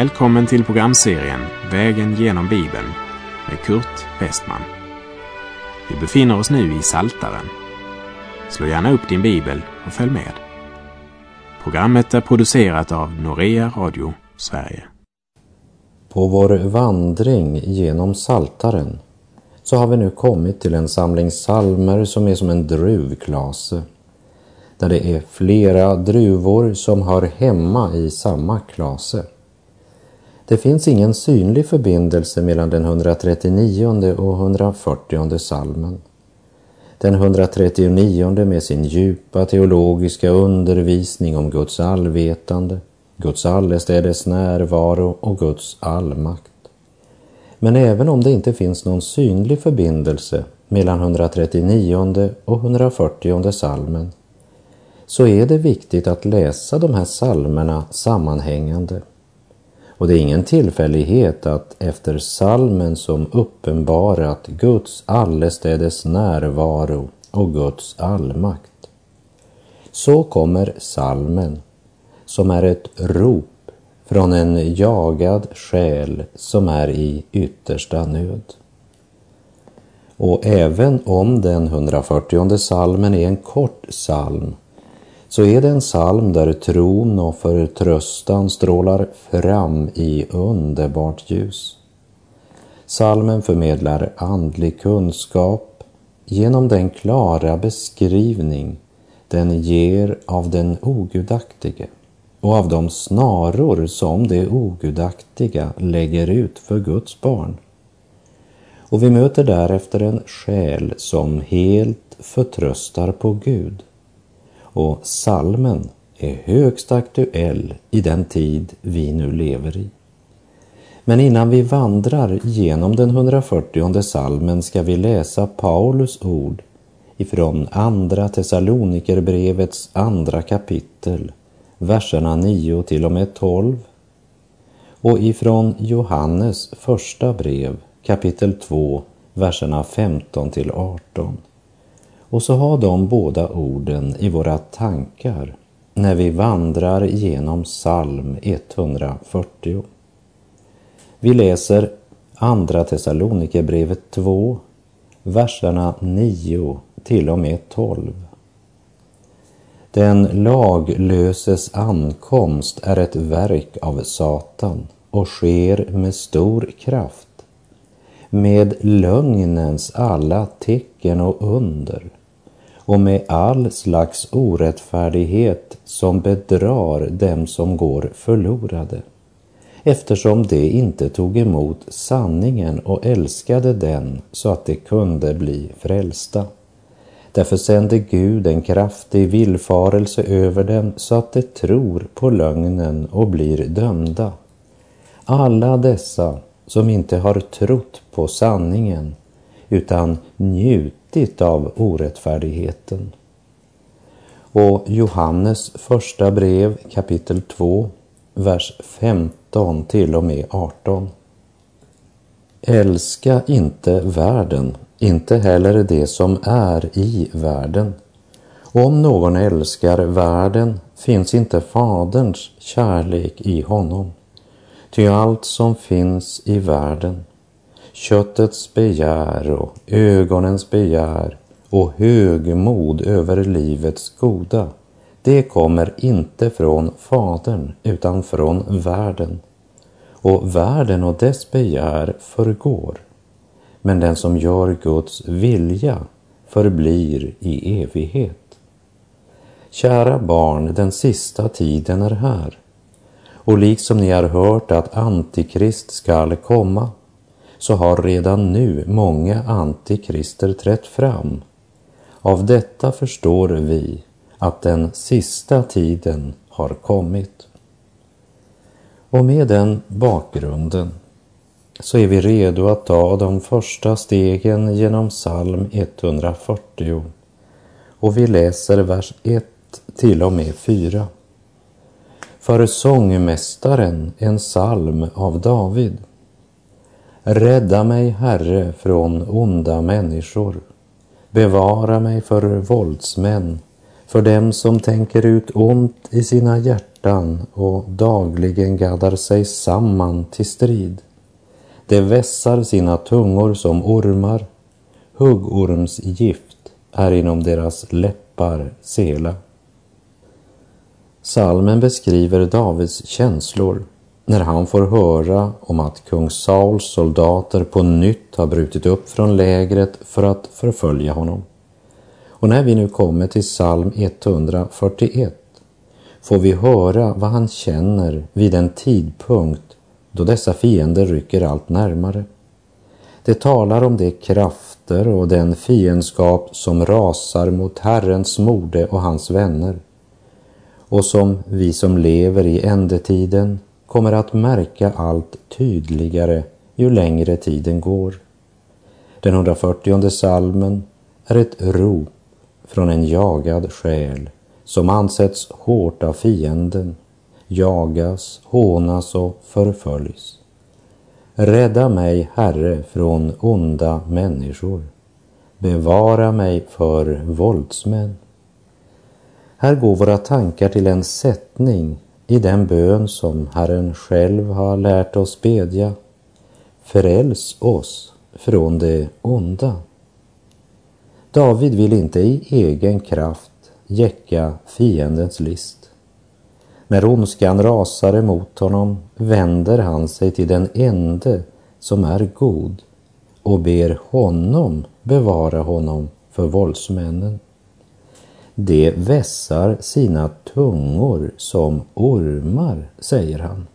Välkommen till programserien Vägen genom Bibeln med Kurt Westman. Vi befinner oss nu i Saltaren. Slå gärna upp din bibel och följ med. Programmet är producerat av Norea Radio Sverige. På vår vandring genom Saltaren så har vi nu kommit till en samling salmer som är som en druvklase där det är flera druvor som hör hemma i samma klase. Det finns ingen synlig förbindelse mellan den 139 och 140 salmen. Den 139 med sin djupa teologiska undervisning om Guds allvetande, Guds allestädes närvaro och Guds allmakt. Men även om det inte finns någon synlig förbindelse mellan 139 och 140 salmen så är det viktigt att läsa de här salmerna sammanhängande. Och det är ingen tillfällighet att efter salmen som uppenbarat Guds allestädes närvaro och Guds allmakt, så kommer salmen som är ett rop från en jagad själ som är i yttersta nöd. Och även om den 140 salmen är en kort psalm så är det en psalm där tron och förtröstan strålar fram i underbart ljus. Salmen förmedlar andlig kunskap genom den klara beskrivning den ger av den ogudaktige och av de snaror som det ogudaktiga lägger ut för Guds barn. Och vi möter därefter en själ som helt förtröstar på Gud och salmen är högst aktuell i den tid vi nu lever i. Men innan vi vandrar genom den 140 salmen ska vi läsa Paulus ord ifrån Andra Thessalonikerbrevets andra kapitel, verserna 9 till och med 12 och ifrån Johannes första brev, kapitel 2, verserna 15 till 18 och så ha de båda orden i våra tankar när vi vandrar genom psalm 140. Vi läser Andra Thessalonikerbrevet 2, verserna 9 till och med 12. Den laglöses ankomst är ett verk av Satan och sker med stor kraft, med lögnens alla tecken och under och med all slags orättfärdighet som bedrar dem som går förlorade, eftersom de inte tog emot sanningen och älskade den så att de kunde bli frälsta. Därför sände Gud en kraftig villfarelse över dem så att de tror på lögnen och blir dömda. Alla dessa som inte har trott på sanningen utan njut riktigt av orättfärdigheten. Och Johannes första brev kapitel 2, vers 15 till och med 18. Älska inte världen, inte heller det som är i världen. Om någon älskar världen finns inte Faderns kärlek i honom. Ty allt som finns i världen, köttets begär och ögonens begär och högmod över livets goda, det kommer inte från Fadern utan från världen. Och världen och dess begär förgår, men den som gör Guds vilja förblir i evighet. Kära barn, den sista tiden är här. Och liksom ni har hört att Antikrist skall komma så har redan nu många antikrister trätt fram. Av detta förstår vi att den sista tiden har kommit. Och med den bakgrunden så är vi redo att ta de första stegen genom psalm 140 och vi läser vers 1 till och med 4. För sångmästaren en psalm av David. Rädda mig, Herre, från onda människor. Bevara mig för våldsmän, för dem som tänker ut ont i sina hjärtan och dagligen gaddar sig samman till strid. De vässar sina tungor som ormar, huggormsgift är inom deras läppar sela. Salmen beskriver Davids känslor när han får höra om att kung Sauls soldater på nytt har brutit upp från lägret för att förfölja honom. Och när vi nu kommer till psalm 141 får vi höra vad han känner vid den tidpunkt då dessa fiender rycker allt närmare. Det talar om de krafter och den fiendskap som rasar mot Herrens mode och hans vänner och som vi som lever i ändetiden kommer att märka allt tydligare ju längre tiden går. Den 140 salmen är ett rop från en jagad själ som ansätts hårt av fienden, jagas, hånas och förföljs. Rädda mig, Herre, från onda människor. Bevara mig för våldsmän. Här går våra tankar till en sättning i den bön som Herren själv har lärt oss bedja. Fräls oss från det onda. David vill inte i egen kraft jäcka fiendens list. När ondskan rasar emot honom vänder han sig till den ende som är god och ber honom bevara honom för våldsmännen. De vässar sina tungor som ormar, säger han.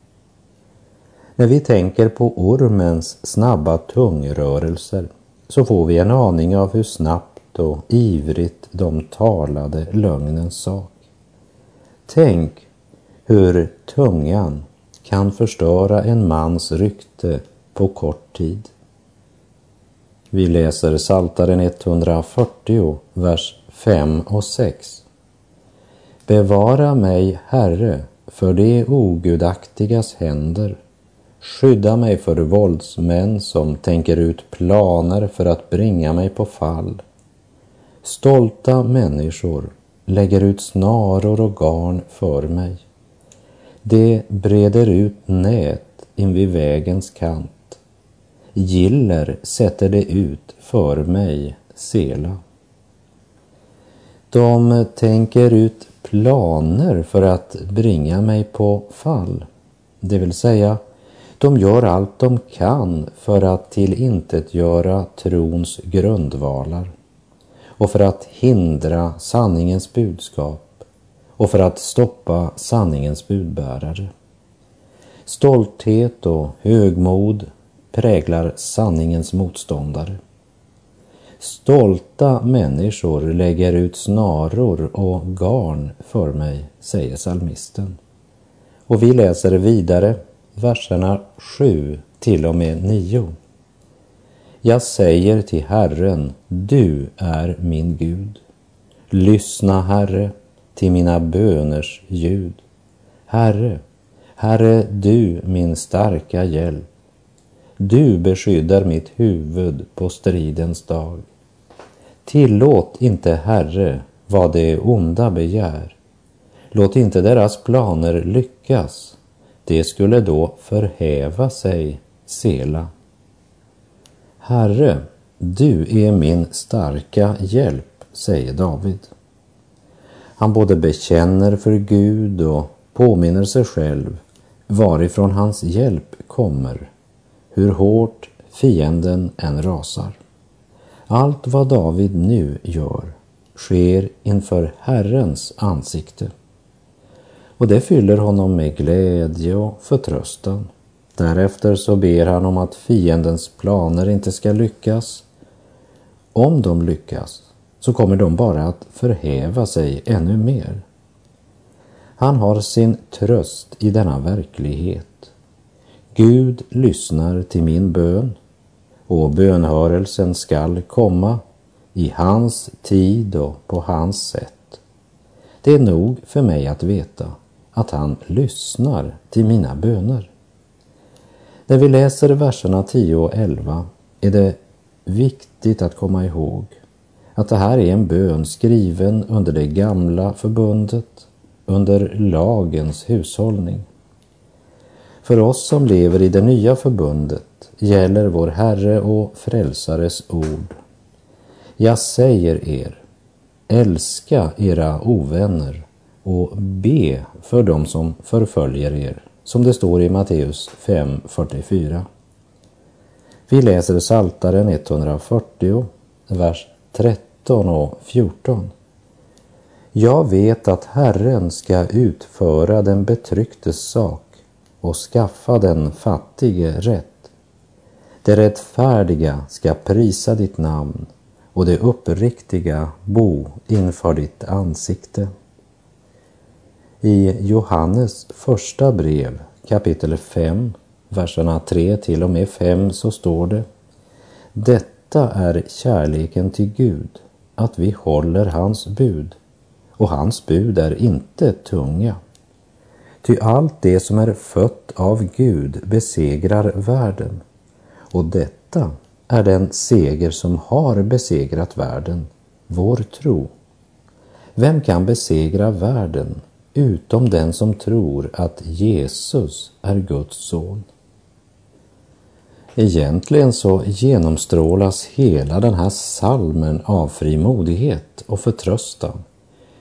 När vi tänker på ormens snabba tungrörelser så får vi en aning av hur snabbt och ivrigt de talade lögnens sak. Tänk hur tungan kan förstöra en mans rykte på kort tid. Vi läser Saltaren 140, vers 5 och 6. Bevara mig, Herre, för de ogudaktigas händer. Skydda mig för våldsmän som tänker ut planer för att bringa mig på fall. Stolta människor lägger ut snaror och garn för mig. De breder ut nät invid vägens kant. Giller sätter det ut för mig sela. De tänker ut planer för att bringa mig på fall. Det vill säga, de gör allt de kan för att tillintetgöra trons grundvalar och för att hindra sanningens budskap och för att stoppa sanningens budbärare. Stolthet och högmod präglar sanningens motståndare. Stolta människor lägger ut snaror och garn för mig, säger salmisten. Och vi läser vidare verserna 7 till och med 9. Jag säger till Herren, du är min Gud. Lyssna, Herre, till mina böners ljud. Herre, Herre, du min starka hjälp. Du beskyddar mitt huvud på stridens dag. Tillåt inte, Herre, vad det onda begär. Låt inte deras planer lyckas. Det skulle då förhäva sig, Sela. Herre, du är min starka hjälp, säger David. Han både bekänner för Gud och påminner sig själv varifrån hans hjälp kommer, hur hårt fienden än rasar. Allt vad David nu gör sker inför Herrens ansikte. Och det fyller honom med glädje och förtröstan. Därefter så ber han om att fiendens planer inte ska lyckas. Om de lyckas så kommer de bara att förhäva sig ännu mer. Han har sin tröst i denna verklighet. Gud lyssnar till min bön och bönhörelsen skall komma i hans tid och på hans sätt. Det är nog för mig att veta att han lyssnar till mina böner. När vi läser verserna 10 och 11 är det viktigt att komma ihåg att det här är en bön skriven under det gamla förbundet under lagens hushållning. För oss som lever i det nya förbundet gäller vår Herre och Frälsares ord. Jag säger er, älska era ovänner och be för dem som förföljer er, som det står i Matteus 5.44. Vi läser Saltaren 140, vers 13 och 14. Jag vet att Herren ska utföra den betrycktes sak och skaffa den fattige rätt. Det rättfärdiga ska prisa ditt namn och det uppriktiga bo inför ditt ansikte. I Johannes första brev kapitel 5, verserna 3 till och med 5 så står det Detta är kärleken till Gud, att vi håller hans bud och hans bud är inte tunga. Ty allt det som är fött av Gud besegrar världen och detta är den seger som har besegrat världen, vår tro. Vem kan besegra världen utom den som tror att Jesus är Guds son? Egentligen så genomstrålas hela den här salmen av frimodighet och förtröstan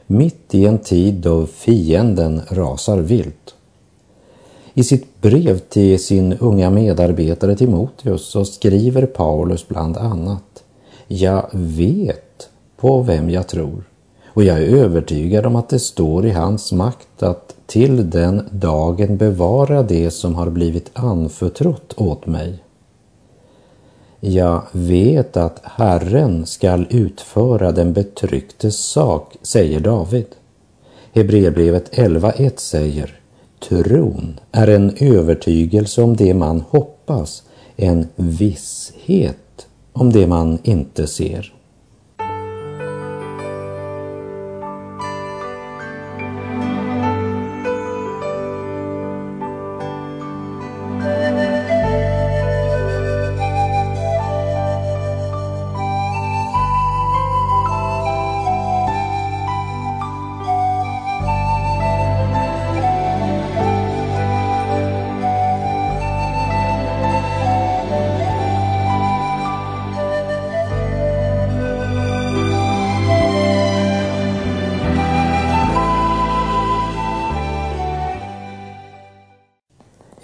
mitt i en tid då fienden rasar vilt. I sitt brev till sin unga medarbetare Timoteus så skriver Paulus bland annat Jag vet på vem jag tror och jag är övertygad om att det står i hans makt att till den dagen bevara det som har blivit anförtrott åt mig. Jag vet att Herren skall utföra den betrycktes sak, säger David. Hebreerbrevet 11.1 säger Tron är en övertygelse om det man hoppas, en visshet om det man inte ser.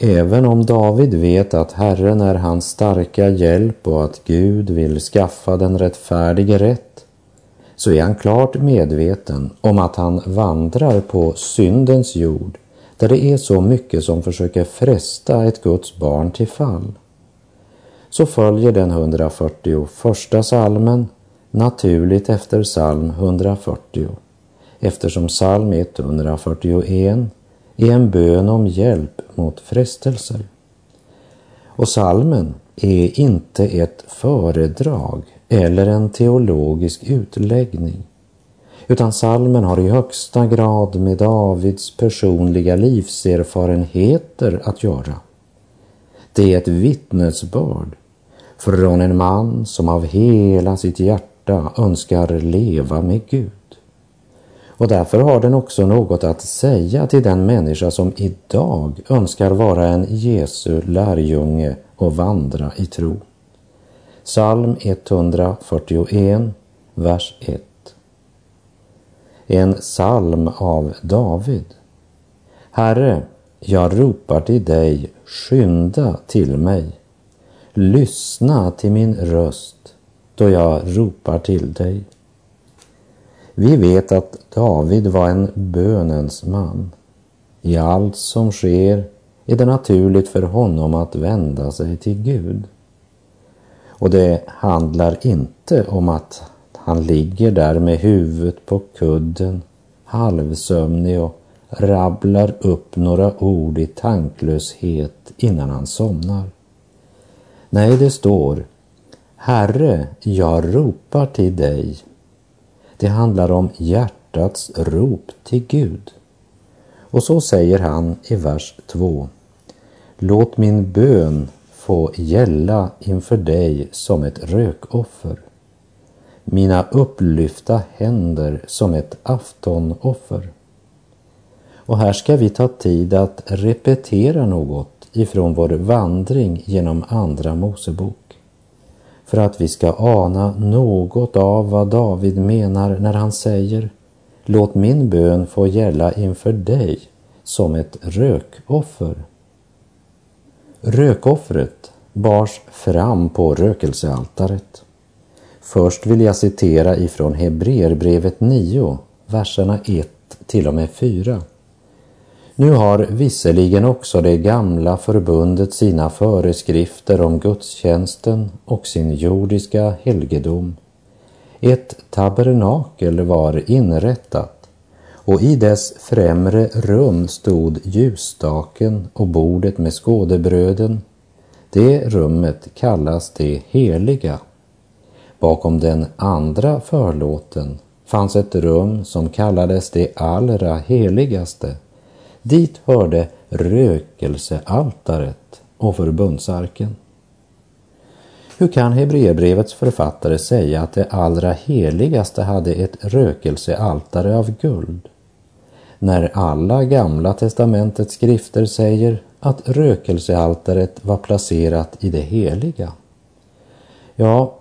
Även om David vet att Herren är hans starka hjälp och att Gud vill skaffa den rättfärdige rätt, så är han klart medveten om att han vandrar på syndens jord där det är så mycket som försöker fresta ett Guds barn till fall. Så följer den 141 salmen naturligt efter psalm 140 eftersom psalm 141 är en bön om hjälp mot frestelser. Och salmen är inte ett föredrag eller en teologisk utläggning, utan salmen har i högsta grad med Davids personliga livserfarenheter att göra. Det är ett vittnesbörd från en man som av hela sitt hjärta önskar leva med Gud. Och därför har den också något att säga till den människa som idag önskar vara en Jesu lärjunge och vandra i tro. Psalm 141, vers 1. En psalm av David. Herre, jag ropar till dig, skynda till mig. Lyssna till min röst då jag ropar till dig. Vi vet att David var en bönens man. I allt som sker är det naturligt för honom att vända sig till Gud. Och det handlar inte om att han ligger där med huvudet på kudden, halvsömnig och rabblar upp några ord i tanklöshet innan han somnar. Nej, det står Herre, jag ropar till dig det handlar om hjärtats rop till Gud. Och så säger han i vers 2. Låt min bön få gälla inför dig som ett rökoffer. Mina upplyfta händer som ett aftonoffer. Och här ska vi ta tid att repetera något ifrån vår vandring genom Andra Mosebok för att vi ska ana något av vad David menar när han säger Låt min bön få gälla inför dig som ett rökoffer. Rökoffret bars fram på rökelsealtaret. Först vill jag citera ifrån Hebreerbrevet 9, verserna 1 till och med 4. Nu har visserligen också det gamla förbundet sina föreskrifter om gudstjänsten och sin jordiska helgedom. Ett tabernakel var inrättat och i dess främre rum stod ljusstaken och bordet med skådebröden. Det rummet kallas det heliga. Bakom den andra förlåten fanns ett rum som kallades det allra heligaste Dit hörde rökelsealtaret och förbundsarken. Hur kan Hebreerbrevets författare säga att det allra heligaste hade ett rökelsealtare av guld? När alla gamla testamentets skrifter säger att rökelsealtaret var placerat i det heliga. Ja,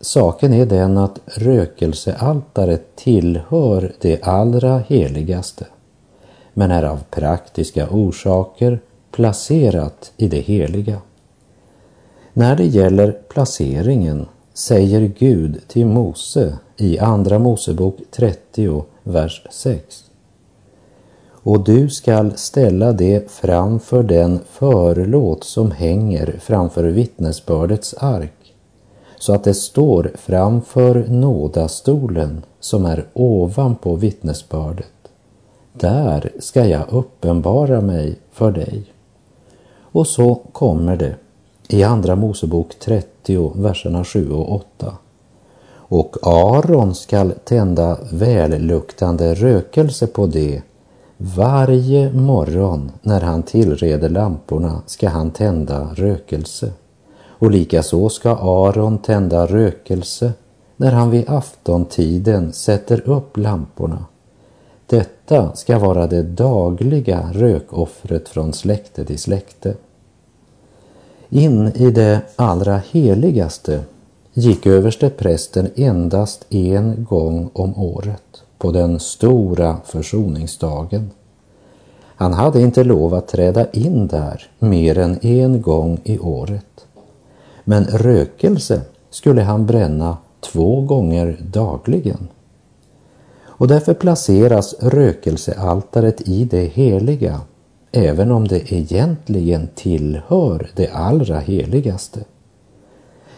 saken är den att rökelsealtaret tillhör det allra heligaste men är av praktiska orsaker placerat i det heliga. När det gäller placeringen säger Gud till Mose i Andra Mosebok 30, vers 6. Och du skall ställa det framför den förlåt som hänger framför vittnesbördets ark, så att det står framför nådastolen som är ovanpå vittnesbördet. Där ska jag uppenbara mig för dig. Och så kommer det i Andra Mosebok 30, verserna 7 och 8. Och Aron skall tända välluktande rökelse på det. Varje morgon när han tillreder lamporna ska han tända rökelse. Och likaså ska Aron tända rökelse när han vid aftontiden sätter upp lamporna detta ska vara det dagliga rökoffret från släkte till släkte. In i det allra heligaste gick överste prästen endast en gång om året på den stora försoningsdagen. Han hade inte lov att träda in där mer än en gång i året. Men rökelse skulle han bränna två gånger dagligen och därför placeras rökelsealtaret i det heliga, även om det egentligen tillhör det allra heligaste.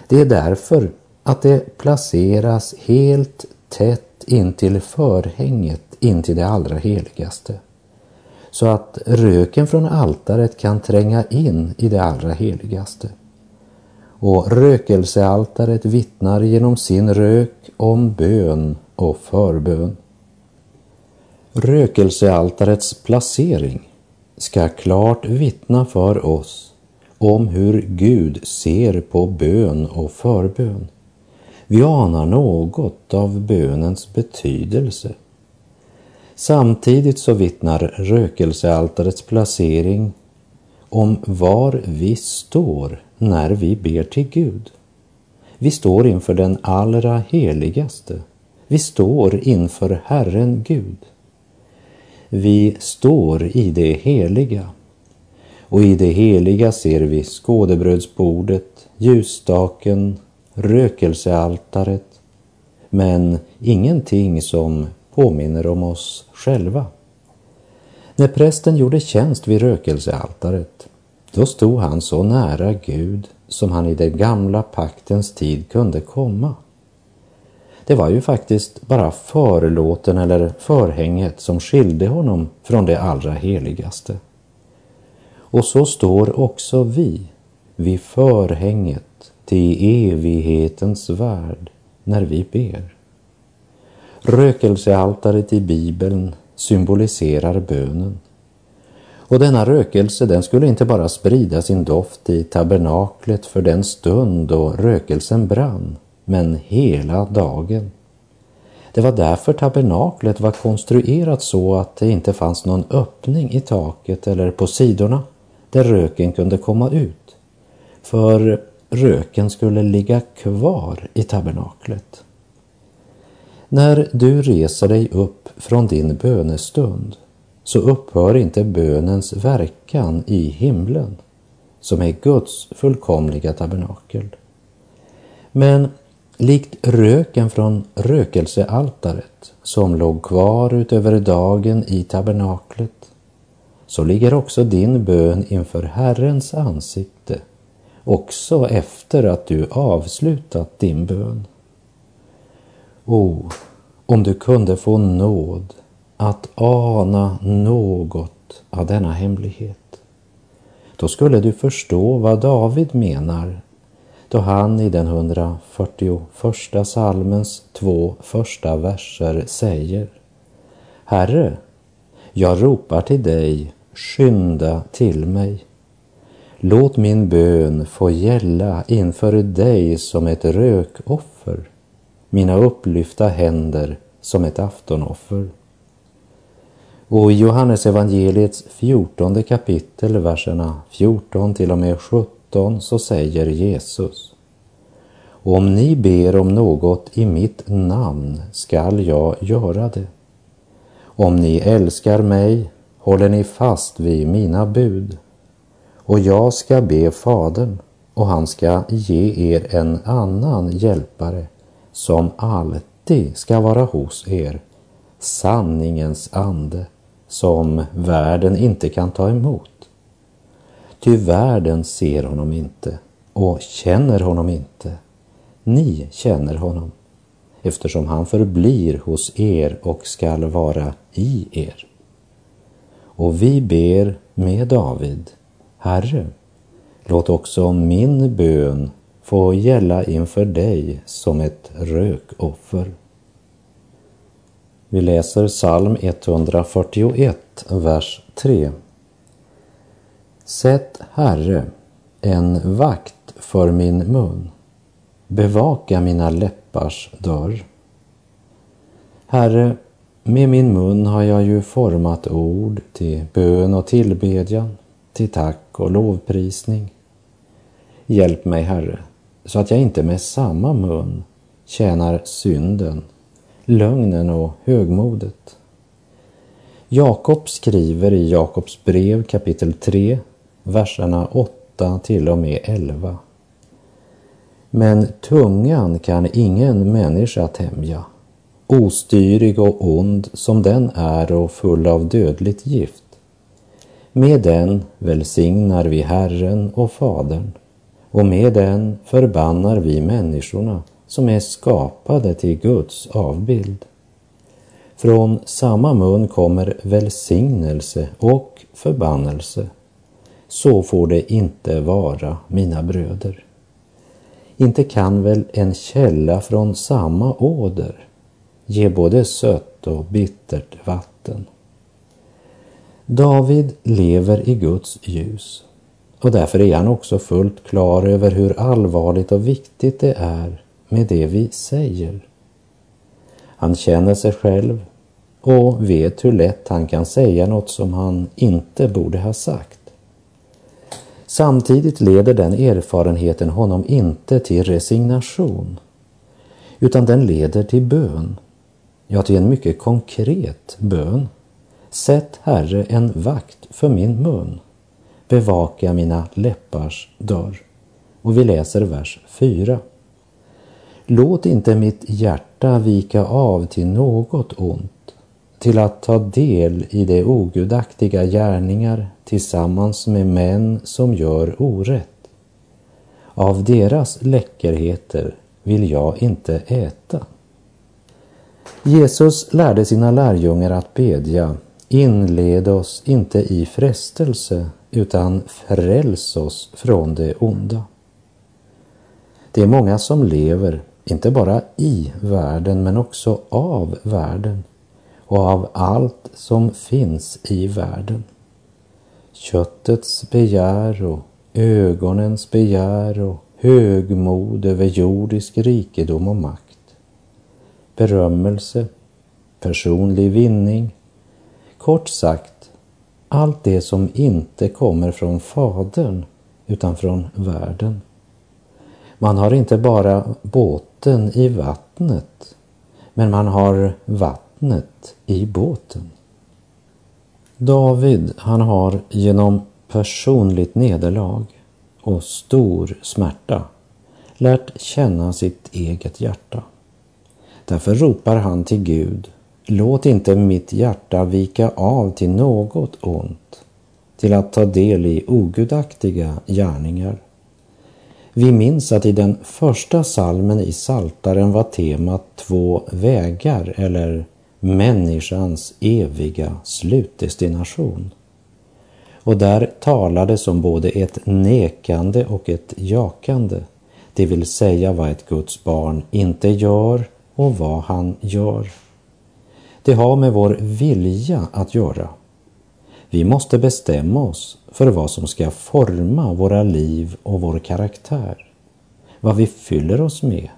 Det är därför att det placeras helt tätt intill förhänget intill det allra heligaste. Så att röken från altaret kan tränga in i det allra heligaste. Och rökelsealtaret vittnar genom sin rök om bön och förbön. Rökelsealtarets placering ska klart vittna för oss om hur Gud ser på bön och förbön. Vi anar något av bönens betydelse. Samtidigt så vittnar rökelsealtarets placering om var vi står när vi ber till Gud. Vi står inför den allra heligaste. Vi står inför Herren Gud. Vi står i det heliga. Och i det heliga ser vi skådebrödsbordet, ljusstaken, rökelsealtaret, men ingenting som påminner om oss själva. När prästen gjorde tjänst vid rökelsealtaret, då stod han så nära Gud som han i den gamla paktens tid kunde komma. Det var ju faktiskt bara förlåten eller förhänget som skilde honom från det allra heligaste. Och så står också vi vid förhänget till evighetens värld när vi ber. Rökelsealtaret i Bibeln symboliserar bönen. Och denna rökelse den skulle inte bara sprida sin doft i tabernaklet för den stund då rökelsen brann men hela dagen. Det var därför tabernaklet var konstruerat så att det inte fanns någon öppning i taket eller på sidorna där röken kunde komma ut. För röken skulle ligga kvar i tabernaklet. När du reser dig upp från din bönestund så upphör inte bönens verkan i himlen, som är Guds fullkomliga tabernakel. Men likt röken från rökelsealtaret som låg kvar utöver dagen i tabernaklet, så ligger också din bön inför Herrens ansikte, också efter att du avslutat din bön. O, om du kunde få nåd att ana något av denna hemlighet. Då skulle du förstå vad David menar då han i den 141 salmens två första verser säger Herre, jag ropar till dig, skynda till mig. Låt min bön få gälla inför dig som ett rökoffer, mina upplyfta händer som ett aftonoffer. Och i Johannes evangeliets fjortonde kapitel, verserna 14 till och med 17, så säger Jesus Om ni ber om något i mitt namn skall jag göra det. Om ni älskar mig håller ni fast vid mina bud. Och jag ska be Fadern och han ska ge er en annan hjälpare som alltid ska vara hos er, sanningens ande som världen inte kan ta emot. Ty världen ser honom inte och känner honom inte. Ni känner honom eftersom han förblir hos er och skall vara i er. Och vi ber med David, Herre, låt också min bön få gälla inför dig som ett rökoffer. Vi läser psalm 141, vers 3. Sätt, Herre, en vakt för min mun. Bevaka mina läppars dörr. Herre, med min mun har jag ju format ord till bön och tillbedjan, till tack och lovprisning. Hjälp mig, Herre, så att jag inte med samma mun tjänar synden lögnen och högmodet. Jakob skriver i Jakobs brev kapitel 3, verserna 8 till och med 11. Men tungan kan ingen människa tämja, ostyrig och ond som den är och full av dödligt gift. Med den välsignar vi Herren och Fadern och med den förbannar vi människorna som är skapade till Guds avbild. Från samma mun kommer välsignelse och förbannelse. Så får det inte vara, mina bröder. Inte kan väl en källa från samma åder ge både sött och bittert vatten. David lever i Guds ljus och därför är han också fullt klar över hur allvarligt och viktigt det är med det vi säger. Han känner sig själv och vet hur lätt han kan säga något som han inte borde ha sagt. Samtidigt leder den erfarenheten honom inte till resignation, utan den leder till bön. Ja, till en mycket konkret bön. Sätt, Herre, en vakt för min mun. Bevaka mina läppars dörr. Och vi läser vers 4. Låt inte mitt hjärta vika av till något ont, till att ta del i de ogudaktiga gärningar tillsammans med män som gör orätt. Av deras läckerheter vill jag inte äta. Jesus lärde sina lärjungar att bedja, inled oss inte i frestelse utan fräls oss från det onda. Det är många som lever inte bara i världen men också av världen och av allt som finns i världen. Köttets begär och ögonens begär och högmod över jordisk rikedom och makt. berömmelse, personlig vinning. Kort sagt, allt det som inte kommer från Fadern utan från världen. Man har inte bara båten i vattnet, men man har vattnet i båten. David, han har genom personligt nederlag och stor smärta lärt känna sitt eget hjärta. Därför ropar han till Gud, låt inte mitt hjärta vika av till något ont, till att ta del i ogudaktiga gärningar. Vi minns att i den första salmen i Saltaren var temat två vägar eller människans eviga slutdestination. Och där talades om både ett nekande och ett jakande, det vill säga vad ett Guds barn inte gör och vad han gör. Det har med vår vilja att göra. Vi måste bestämma oss för vad som ska forma våra liv och vår karaktär. Vad vi fyller oss med,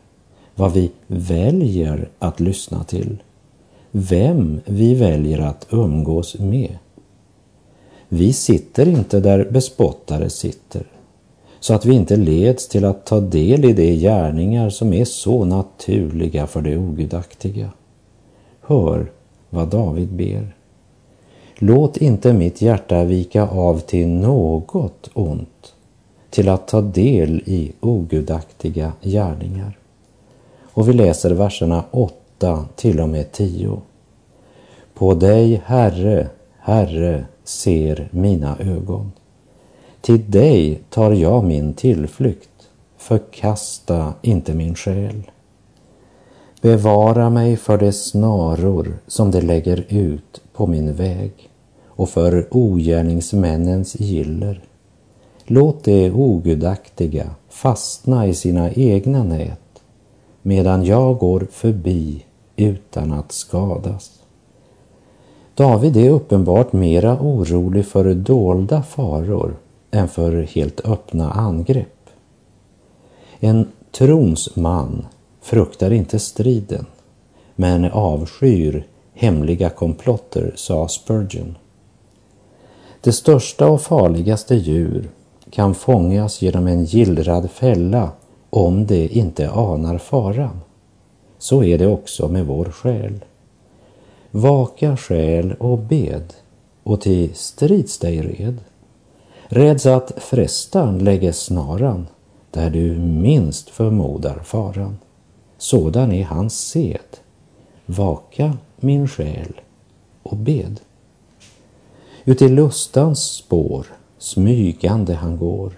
vad vi väljer att lyssna till, vem vi väljer att umgås med. Vi sitter inte där bespottare sitter, så att vi inte leds till att ta del i de gärningar som är så naturliga för det ogudaktiga. Hör vad David ber. Låt inte mitt hjärta vika av till något ont, till att ta del i ogudaktiga gärningar. Och vi läser verserna 8 till och med 10. På dig, Herre, Herre, ser mina ögon. Till dig tar jag min tillflykt, förkasta inte min själ. Bevara mig för de snaror som de lägger ut på min väg och för ogärningsmännens giller. Låt de ogudaktiga fastna i sina egna nät medan jag går förbi utan att skadas. David är uppenbart mera orolig för dolda faror än för helt öppna angrepp. En trons man fruktar inte striden, men avskyr hemliga komplotter, sa Spurgeon. Det största och farligaste djur kan fångas genom en gillrad fälla om det inte anar faran. Så är det också med vår själ. Vaka själ och bed och till strids dig red. Räds att frestan lägger snaran där du minst förmodar faran. Sådan är hans sed. Vaka min själ och bed. Uti lustans spår smygande han går.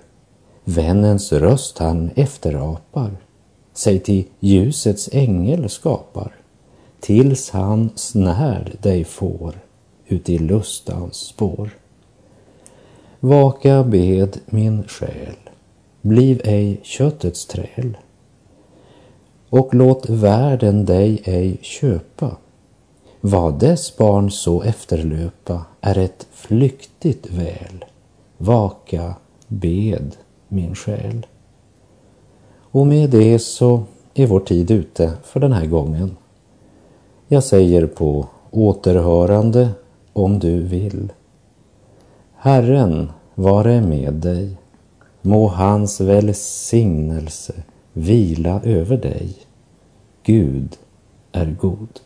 Vännens röst han efterapar. Sig till ljusets ängel skapar. Tills han snär dig får uti lustans spår. Vaka bed min själ, bliv ej köttets träl och låt världen dig ej köpa. Vad dess barn så efterlöpa är ett flyktigt väl. Vaka, bed min själ. Och med det så är vår tid ute för den här gången. Jag säger på återhörande om du vill. Herren vare med dig. Må hans välsignelse vila över dig. Gud är god.